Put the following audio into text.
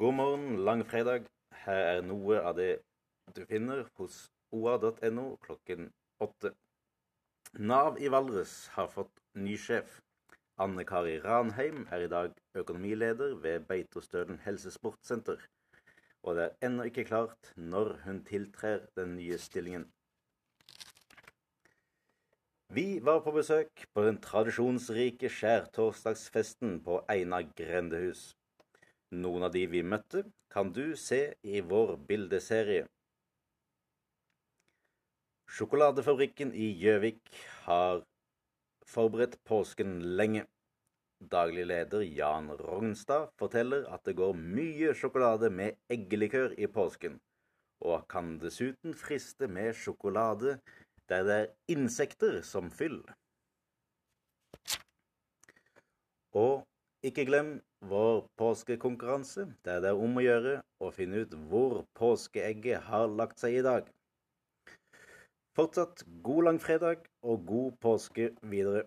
langfredag. Her er noe av det du finner hos oa.no klokken åtte. Nav i Valdres har fått ny sjef. Anne Kari Ranheim er i dag økonomileder ved Beitostølen helsesportsenter, og det er ennå ikke klart når hun tiltrer den nye stillingen. Vi var på besøk på den tradisjonsrike skjærtorsdagsfesten på Einar grendehus. Noen av de vi møtte, kan du se i vår bildeserie. Sjokoladefabrikken i Gjøvik har forberedt påsken lenge. Daglig leder Jan Rognstad forteller at det går mye sjokolade med eggelikør i påsken, og kan dessuten friste med sjokolade der det er insekter som fyll. Og ikke glem vår påskekonkurranse, der det er om å gjøre å finne ut hvor påskeegget har lagt seg i dag. Fortsatt god langfredag og god påske videre.